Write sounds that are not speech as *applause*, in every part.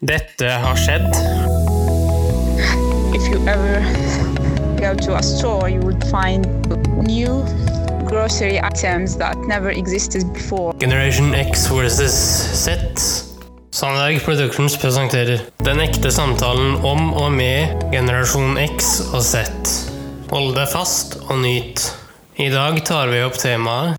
Dette har skjedd. If you ever go to a store, you would find new grocery items that never existed before. Generation X versus Z. Sandberg Productions presenterer Den ekte samtalen om og med generasjon X og Z. Hold deg fast og nyt. I dag tar vi opp temaet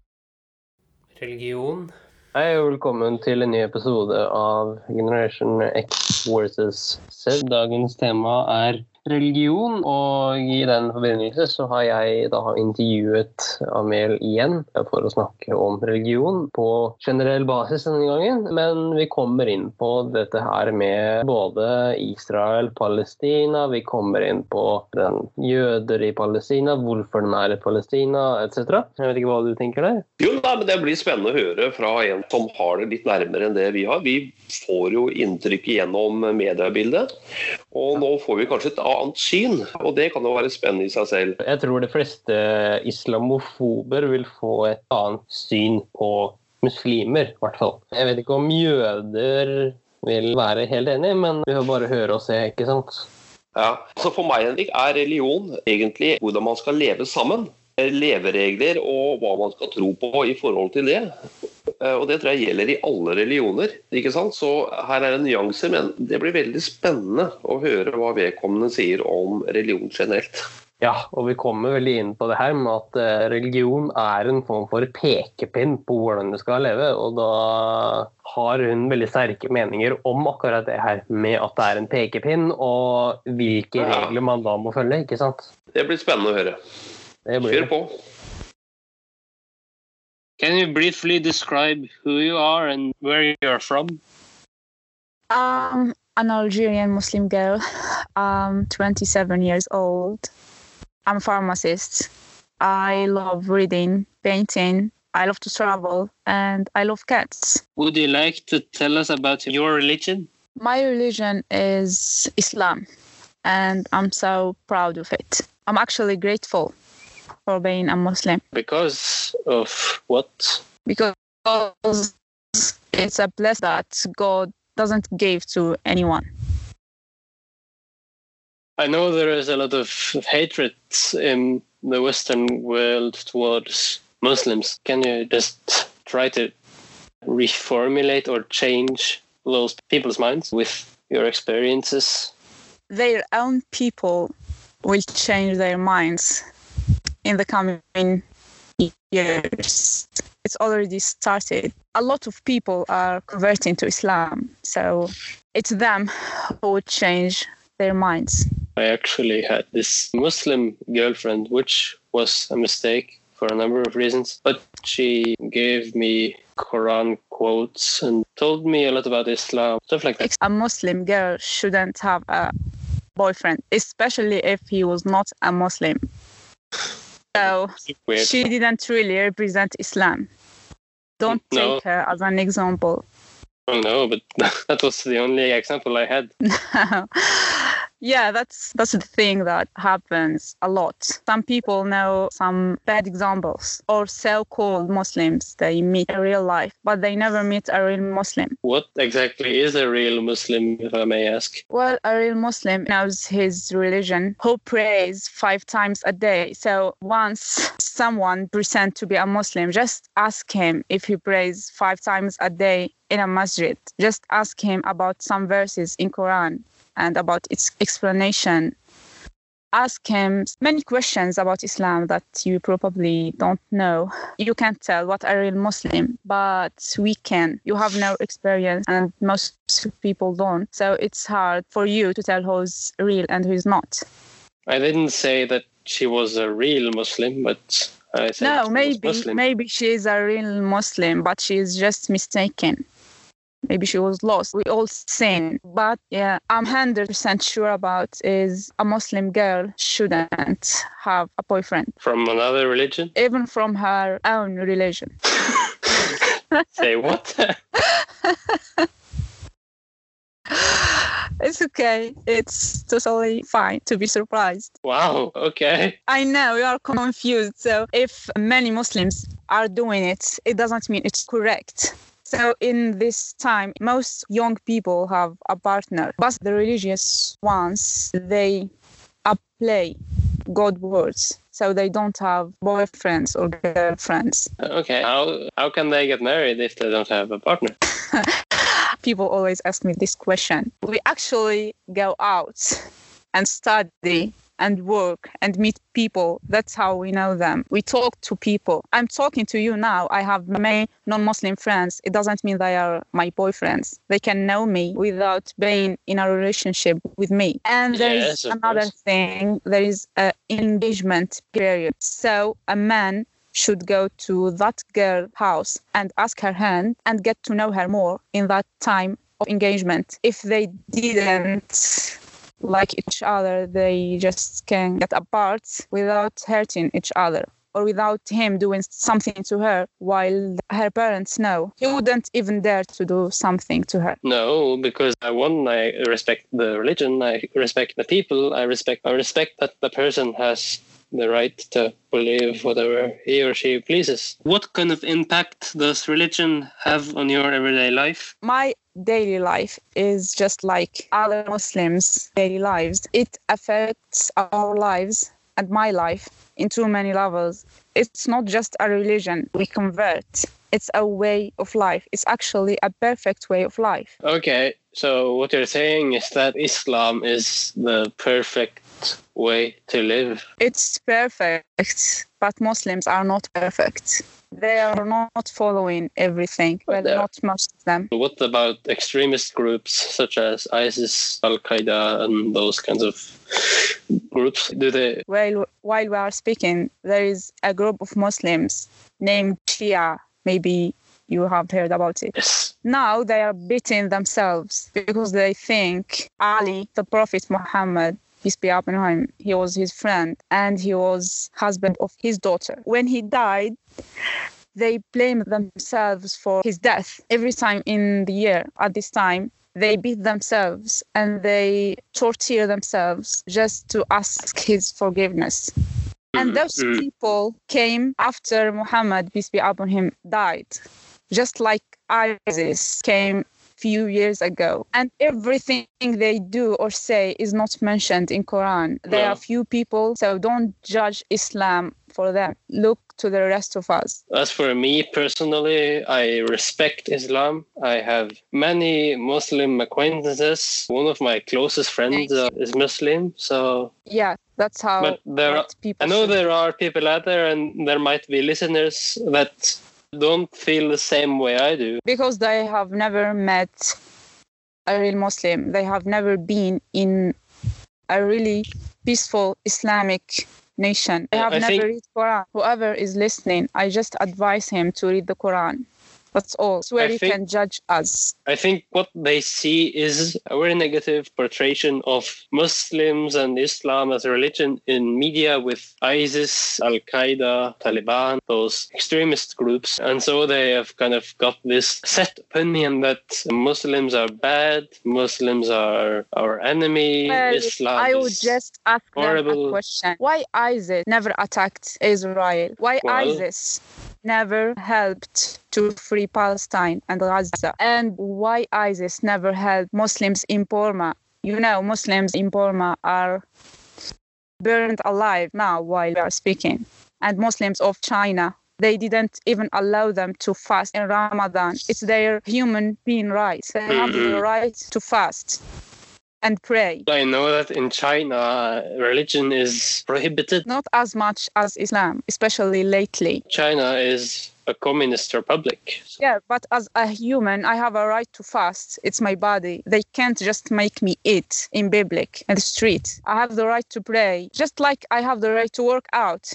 religion. Hei og velkommen til en ny episode av Generation X versus Z. Dagens tema er religion, og i den forbindelse så har jeg da intervjuet Amel igjen for å snakke om religion på generell basis denne gangen. Men vi kommer inn på dette her med både Israel, Palestina, vi kommer inn på den jøder i Palestina, hvorfor den er i Palestina, etc. Jeg vet ikke hva du tenker der? Jo, nei, men Det blir spennende å høre fra en som har det litt nærmere enn det vi har. Vi får jo inntrykk gjennom mediebildet, og nå får vi kanskje et annet syn. Og det kan jo være spennende i seg selv. Jeg tror de fleste islamofober vil få et annet syn på muslimer, i hvert fall. Jeg vet ikke om jøder vil være helt enig, men vi får bare høre og se, ikke sant? Ja, så For meg Henrik, er religion egentlig hvordan man skal leve sammen. Leveregler og hva man skal tro på i forhold til det. Eh, og det tror jeg gjelder i alle religioner. ikke sant? Så her er det nyanser, men det blir veldig spennende å høre hva vedkommende sier om religion generelt. Ja, og vi kommer veldig inn på det her med at eh, religion er en form for pekepinn på hvordan du skal leve. Og da har hun veldig sterke meninger om akkurat det her med at det er en pekepinn, og hvilke regler man da må følge, ikke sant? Det blir spennende å høre. Kjør på. Can you briefly describe who you are and where you're from? I'm an Algerian Muslim girl. I'm 27 years old. I'm a pharmacist. I love reading, painting. I love to travel, and I love cats. Would you like to tell us about your religion? My religion is Islam, and I'm so proud of it. I'm actually grateful for being a Muslim Because of what? because it's a blessing that God doesn't give to anyone. I know there is a lot of hatred in the Western world towards Muslims. Can you just try to reformulate or change those people's minds with your experiences? Their own people will change their minds in the coming years. It's already started. A lot of people are converting to Islam, so it's them who would change their minds. I actually had this Muslim girlfriend, which was a mistake for a number of reasons. But she gave me Quran quotes and told me a lot about Islam, stuff like that. A Muslim girl shouldn't have a boyfriend, especially if he was not a Muslim. So she didn't really represent Islam. Don't No. take her as an example. Oh no, but *laughs* that was the only example I had. *laughs* yeah, that's that's the thing that happens a lot. Some people know some bad examples or so-called Muslims they meet in real life, but they never meet a real Muslim. What exactly is a real Muslim, if I may ask? Well, a real Muslim knows his religion, who prays five times a day. So once someone pretend to be a Muslim, just ask him if he prays five times a day in a masjid. Just ask him about some verses in Quran and about its explanation. Ask him many questions about Islam that you probably don't know. You can't tell what a real Muslim, but we can. You have no experience, and most people don't. So it's hard for you to tell who's real and who's not. I didn't say that she was a real Muslim, but I said No, maybe Muslim. maybe she is a real Muslim, but she is just mistaken. Maybe she was lost. We all sin, but yeah, I'm hundred percent sure about is a Muslim girl shouldn't have a boyfriend, From another religion? even from her own religion. *laughs* Say what? *laughs* It's okay. It's totally fine to be surprised. wow, okay. I know you are confused. So if many Muslims are doing it, it doesn't mean it's correct. So in this time, most young people have a partner, but the religious ones they apply God words, so they don't have boyfriends or girlfriends. Okay, how how can they get married if they don't have a partner? *laughs* People always ask me this question. We actually go out and study and work and meet people. That's how we know them. We talk to people. I'm talking to you now. I have many non Muslim friends. It doesn't mean they are my boyfriends. They can know me without being in a relationship with me. And there is Yes, another course. thing there is an engagement period. So a man should go to that girl house and ask her hand and get to know her more in that time of engagement. If they didn't like each other, they just can get apart without hurting each other or without him doing something to her while her parents know. He wouldn't even dare to do something to her. No, because I one, I respect the religion, I respect the people, I respect I respect that the person has the right to believe whatever he or she pleases. What kind of impact does religion have on your everyday life? my daily life is just like other Muslims' daily lives. It affects our lives and my life in too many levels. It's not just a religion we convert. It's a way of life. It's actually a perfect way of life. Okay, so what you're saying is that Islam is the perfect way to live. It's perfect, but Muslims are not perfect. They are not following everything. Well, not most of them. What about extremist groups such as ISIS, Al Qaeda, and those kinds of groups? Do they? Well, while we are speaking, there is a group of Muslims named Shia. Maybe you have heard about it. Yes. Now they are beating themselves because they think Ali, the Prophet Muhammad, be upon he was his friend and he was husband of his daughter. When he died, they blame themselves for his death. Every time in the year at this time, they beat themselves and they torture themselves just to ask his forgiveness. And those Mm. people came after Muhammad, peace be upon him, died. Just like ISIS came few years ago. And everything they do or say is not mentioned in Quran. There No. are few people, so don't judge Islam for them. Look to the rest of us. As for me personally, I respect Islam. I have many Muslim acquaintances. One of my closest friends uh, is Muslim, so Yeah, that's how But there are- people I know should- there are people out there, and there might be listeners that don't feel the same way I do. because they have never met a real Muslim. They have never been in a really peaceful Islamic nation. They have I never think- read Quran. Whoever is listening, I just advise him to read the Quran. That's all. It's where I you think- can judge us. I think what they see is a very negative portrayal of Muslims and Islam as a religion in media with ISIS, Al Qaeda, Taliban, those extremist groups. And so they have kind of got this set opinion that Muslims are bad, Muslims are our enemy, Well, Islam I would is just ask them horrible. a question. Why ISIS never attacked Israel? Why Well- ISIS never helped to free Palestine and Gaza? And why ISIS never helped Muslims in Burma? You know, Muslims in Burma are burned alive now while we are speaking. And Muslims of China, they didn't even allow them to fast in Ramadan. It's their human being rights. They have the Mhm. right to fast and pray. I know that in China, religion is prohibited. not as much as Islam, especially lately. China is a communist republic. Yeah, but as a human, I have a right to fast. It's my body. They can't just make me eat in public in the street. I have the right to pray, just like I have the right to work out.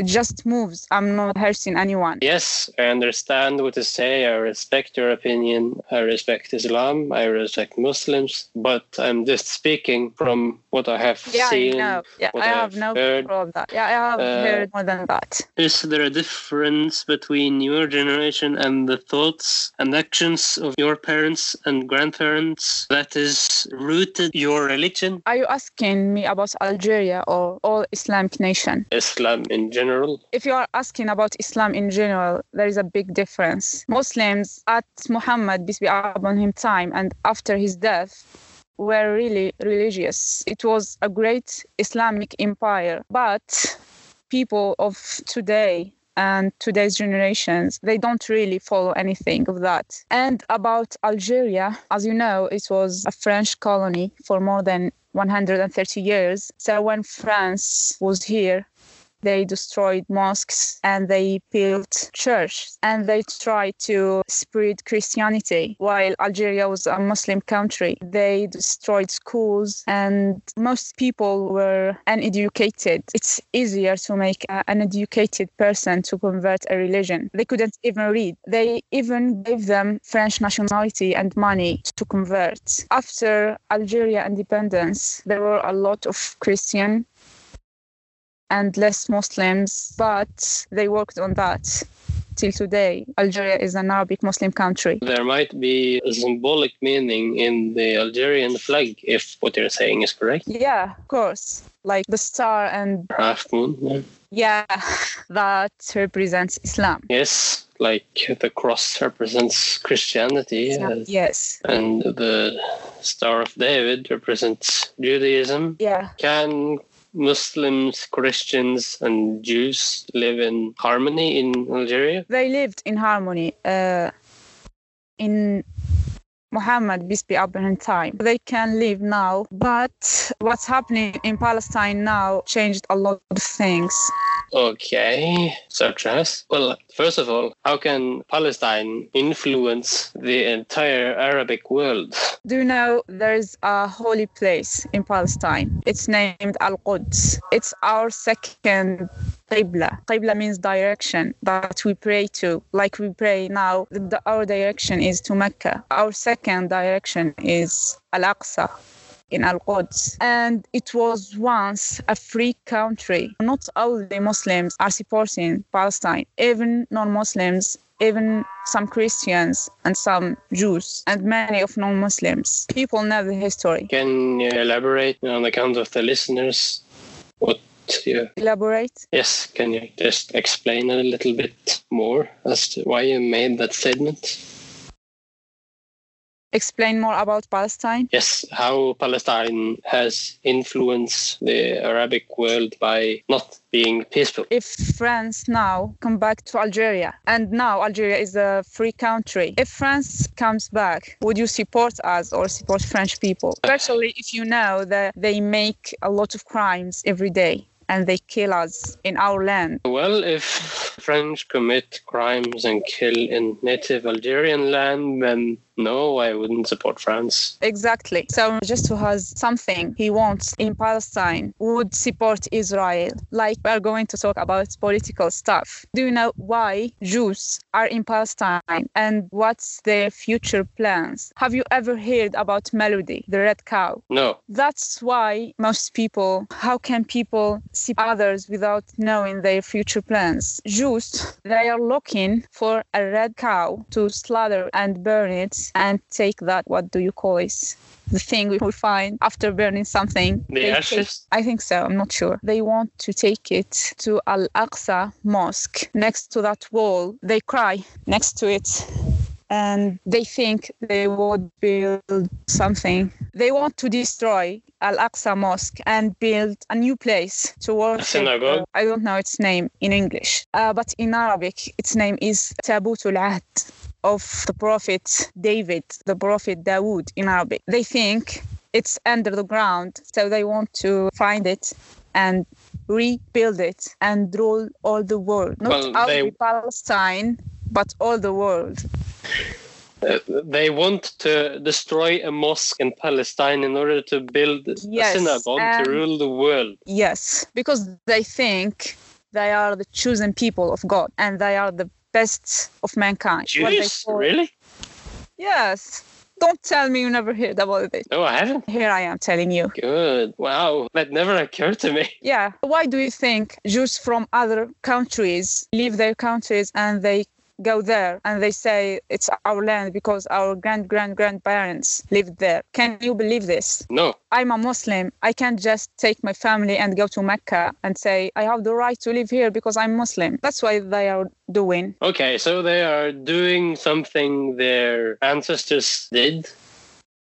It just moves. I'm not hurting anyone. Yes, I understand what you say. I respect your opinion. I respect Islam. I respect Muslims. But I'm just speaking from what I have Yeah, seen. I know. Yeah, what I have have no heard. problem with that. Yeah, I have Uh, heard more than that. Is there a difference between your generation and the thoughts and actions of your parents and grandparents that is rooted your religion? Are you asking me about Algeria or all Islamic nation? Islam in general. General? If you are asking about Islam in general, there is a big difference. Muslims at Muhammad, peace be upon him, time and after his death, were really religious. It was a great Islamic empire, but people of today and today's generations they don't really follow anything of that and about algeria as you know it was a french colony for more than 130 years so when france was here they destroyed mosques and they built churches and they tried to spread Christianity. While Algeria was a Muslim country, they destroyed schools and most people were uneducated. It's easier to make an educated person to convert a religion. They couldn't even read. They even gave them French nationality and money to convert. After Algeria independence, there were a lot of Christian and less Muslims, but they worked on that till today. Algeria is an Arabic Muslim country. There might be a symbolic meaning in the Algerian flag if what you're saying is correct. Yeah, of course. Like the star and Half moon. Yeah. yeah, *laughs* that represents Islam. Yes, like the cross represents Christianity. uh, Yes. and the Star of David represents Judaism. Yeah. Can Muslims, Christians, and Jews live in harmony in Algeria? They lived in harmony uh, in Muhammad, peace be upon him, time. They can live now, but what's happening in Palestine now changed a lot of things. Okay, such as? Well, first of all, how can Palestine influence the entire Arabic world? Do you know there's a holy place in Palestine? It's named Al Quds. It's our second Qibla. Qibla means direction that we pray to. Like we pray now, the- our direction is to Mecca. Our second direction is Al Aqsa in Al Quds. And it was once a free country. Not only Muslims are supporting Palestine, even non Muslims even some Christians and some Jews and many of non-Muslims. People know the history. Can you elaborate on account of the listeners? What you Elaborate. Yes, can you just explain a little bit more as to why you made that statement? Explain more about Palestine. Yes, how Palestine has influenced the Arabic world by not being peaceful. If France now come back to Algeria, and now Algeria is a free country, if France comes back, would you support us or support French people? Especially if you know that they make a lot of crimes every day and they kill us in our land. Well, if French commit crimes and kill in native Algerian land, then no, I wouldn't support France. Exactly. So just to has something he wants in Palestine would support Israel. Like we're going to talk about political stuff. Do you know why Jews are in Palestine and what's their future plans? Have you ever heard about Melody, the red cow? No. That's why most people, how can people see others without knowing their future plans? Jews, they are looking for a red cow to slaughter and burn it and take that, what do you call it? The thing we will find after burning something. The They take- ashes? I think so. I'm not sure. They want to take it to Al Aqsa Mosque. Next to that wall, they cry next to it. And they think they would build something. They want to destroy Al Aqsa Mosque and build a new place to worship. synagogue? I don't know its name in English, uh, but in Arabic, its name is Tabutul Ahd of the Prophet David, the Prophet Dawood in Arabic. They think it's under the ground, so they want to find it and rebuild it and rule all the world. Not Well, only they- Palestine, but all the world. Uh, they want to destroy a mosque in Palestine in order to build Yes, a synagogue to rule the world. Yes, because they think they are the chosen people of God and they are the best of mankind. Jews? Really? Yes. Don't tell me you never heard about oh, it. No, I haven't. Here I am telling you. Good. Wow. That never occurred to me. Yeah. Why do you think Jews from other countries leave their countries and they go there and they say it's our land because our grand grand grandparents lived there. Can you believe this? No. I'm a Muslim. I can't just take my family and go to Mecca and say I have the right to live here because I'm Muslim. That's why they are doing. Okay, so they are doing something their ancestors did.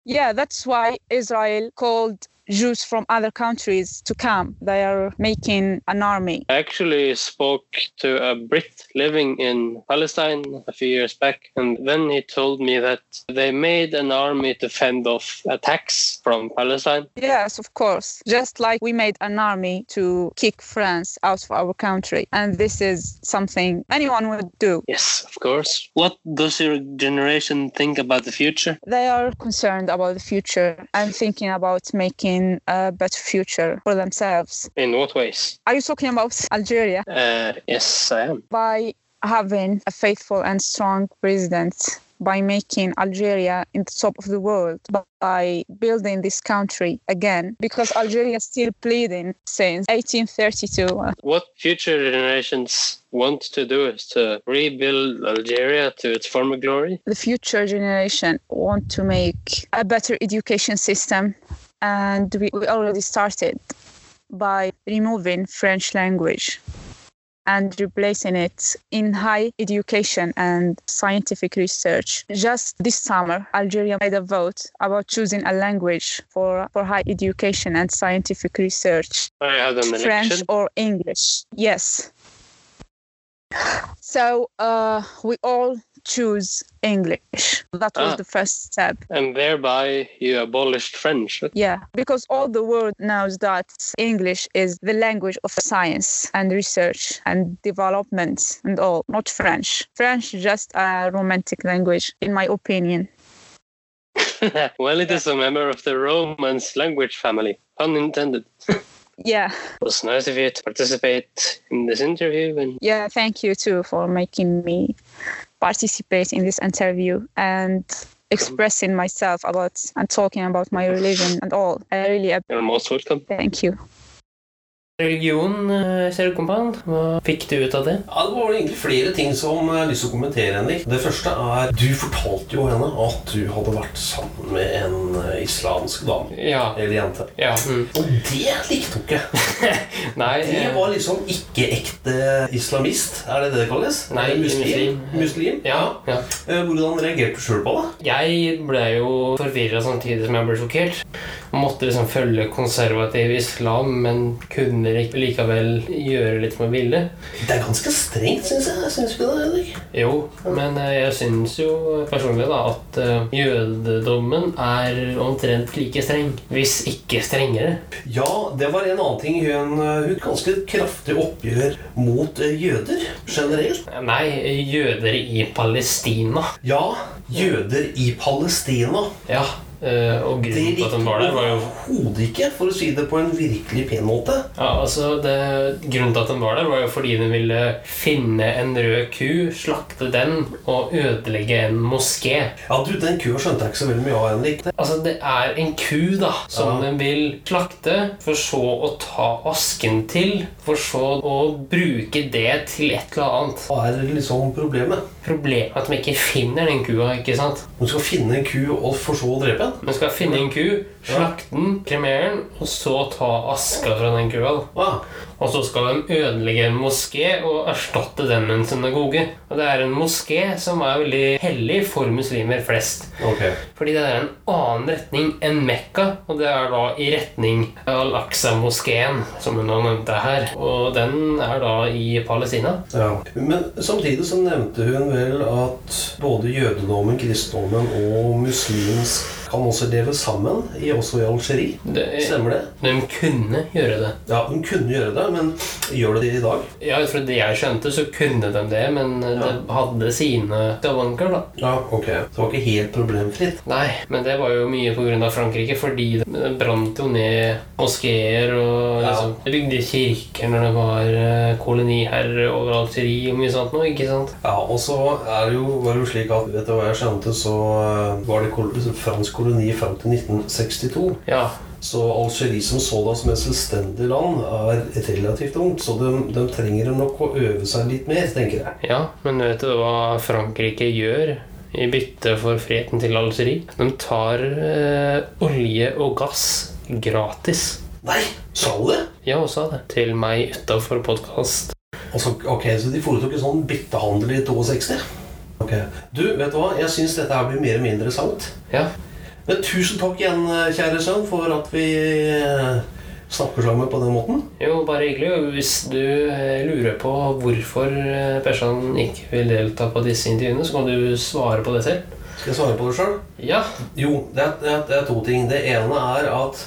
Yeah, that's why Israel called Jews from other countries to come. They are making an army. I actually spoke to a Brit living in Palestine a few years back, and then he told me that they made an army to fend off attacks from Palestine. Yes, of course. Just like we made an army to kick France out of our country. And this is something anyone would do. Yes, of course. What does your generation think about the future? They are concerned about the future and thinking about making a better future for themselves. In what ways? Are you talking about Algeria? Uh, yes, I am. By having a faithful and strong president by making Algeria in the top of the world, by building this country again, because Algeria is still bleeding since 1832. What future generations want to do is to rebuild Algeria to its former glory. The future generation want to make a better education system, and we, we already started by removing French language and replacing it in high education and scientific research. Just this summer, Algeria made a vote about choosing a language for, for high education and scientific research. I had an French or English. Yes. So uh, we all choose English. That was Ah. the first step. And thereby you abolished French. Yeah, because all the world knows that English is the language of science and research and development and all, not French. French is just a romantic language, in my opinion. *laughs* well, it is a member of the Romance language family. Pun intended. Yeah, It was nice of you to participate in this interview and yeah, thank you too for making me participate in this interview and expressing myself about and talking about my religion and all. I really you're most welcome. thank you. Religion, eh, Kjellkompan, hva fikk du ut av det? Ja, Det var egentlig flere ting som jeg har lyst til å kommentere. Henrik. Det første er Du fortalte jo henne at du hadde vært sammen med en eh, islamsk dame. Ja. Eller jente. Ja. Mm. Og det likte hun ikke. *laughs* Nei, Det eh, var liksom ikke ekte islamist. Er det det det kalles? Nei, muslim. muslim. Muslim? ja, ja. Hvordan reagerte du sjøl på det? Jeg ble jo forvirra samtidig som jeg ble sjokkert. Måtte liksom følge konservativ islam, men kunne lik- likevel gjøre litt som jeg ville. Det er ganske strengt, syns jeg. Syns vi det, eller? Jo, men eh, jeg syns jo personlig da at eh, jødedommen er omtrent like streng, hvis ikke strengere. Ja, det var en annen ting. Hun eh, hun ganske kraftig oppgjør mot jøder generelt. Nei, jøder i Palestina. Ja, jøder i Palestina. Ja, eh, og Det grunnen til at den var der, var jo overhodet ikke, for å si det på en virkelig pen måte. Ja, altså det, Grunnen til at den var der, var jo fordi den ville finne en rød ku, slakte den og ødelegge en moské. Ja, du, Den kua skjønte jeg ikke så veldig mye av, Henrik. Altså, det er en ku da, som Ja. den vil slakte, for så å ta asken til, for så å bruke det til et eller annet. Hva er liksom problemet? Problemet er at de ikke finner den kua, ikke sant? De skal finne en ku og for så å drepe den? Man skal finne en ku, slakte den, kremere den, og så ta aska fra den kua. Ah, Og så skal de ødelegge en moské og erstatte den med en synagoge. Og det er en moské som er veldig hellig for muslimer flest. Okay. Fordi det er en annen retning enn Mekka, og det er da i retning Al-Aqsa-moskeen, som hun har nevnt her. Og den er da i Palestina. Ja. Men samtidig så nevnte hun vel at både jødedommen, kristendommen og muslimsk kan også leve sammen, i, også i Algerie. Det, Stemmer det? de kunne gjøre det. Ja, de kunne gjøre det, men gjør det det i dag? Ja, Fra det jeg skjønte, så kunne de det, men det hadde sine skavanker, da. Ja, ok. Det var ikke helt problemfritt. Nei, men det var jo mye pga. Frankrike, fordi det brant jo ned moskeer og liksom, det bygde kirker når det var eh, koloniherre over Algerie og mye sånt noe, ikke sant? Ja, og så er det jo, var det jo slik at Vet du hva jeg skjønte, så eh, var det fransk koloni fram til 1962. Ja. Så Algerie som sådan som et selvstendig land er relativt ungt, så de, de trenger nok å øve seg litt mer, tenker jeg. ja, men vet du hva Frankrike gjør i bytte for freden til Algerie? De tar eh, olje og gass gratis. Nei, sa du det? Ja, hun sa det til meg utafor podkast. Altså, ok, Så de foretok en sånn byttehandel i 62? Ok. Du, vet du hva? Jeg syns dette her blir mer og mindre sant. Ja. Men tusen takk igjen, kjære sønn, for at vi eh, snakker sammen på den måten. Jo, bare hyggelig. Hvis du eh, lurer på hvorfor eh, Persan ikke vil delta på disse intervjuene, så kan du svare på det selv. Skal jeg svare på det sjøl? Ja. Jo, det, er, det er to ting. Det ene er at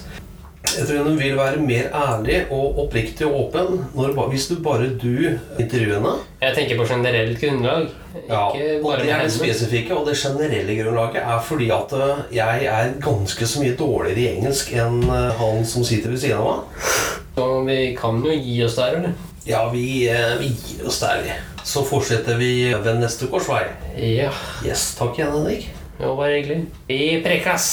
jeg tror hun vil være mer ærlig og oppriktig og åpen når, hvis du bare du intervjuer henne. Jeg tenker på generelt grunnlag. Ja, og bare det er det spesifikke, og det generelle grunnlaget er fordi at eh, jeg er ganske så mye dårligere i engelsk enn eh, han som sitter ved siden av meg. Så vi kan jo gi oss der, eller? Ja, vi, eh, vi gir oss der, vi. Så fortsetter vi ved neste korsvei. Ja. Yes, takk igjen, Henrik. Jo, bare hyggelig. Vi prekas!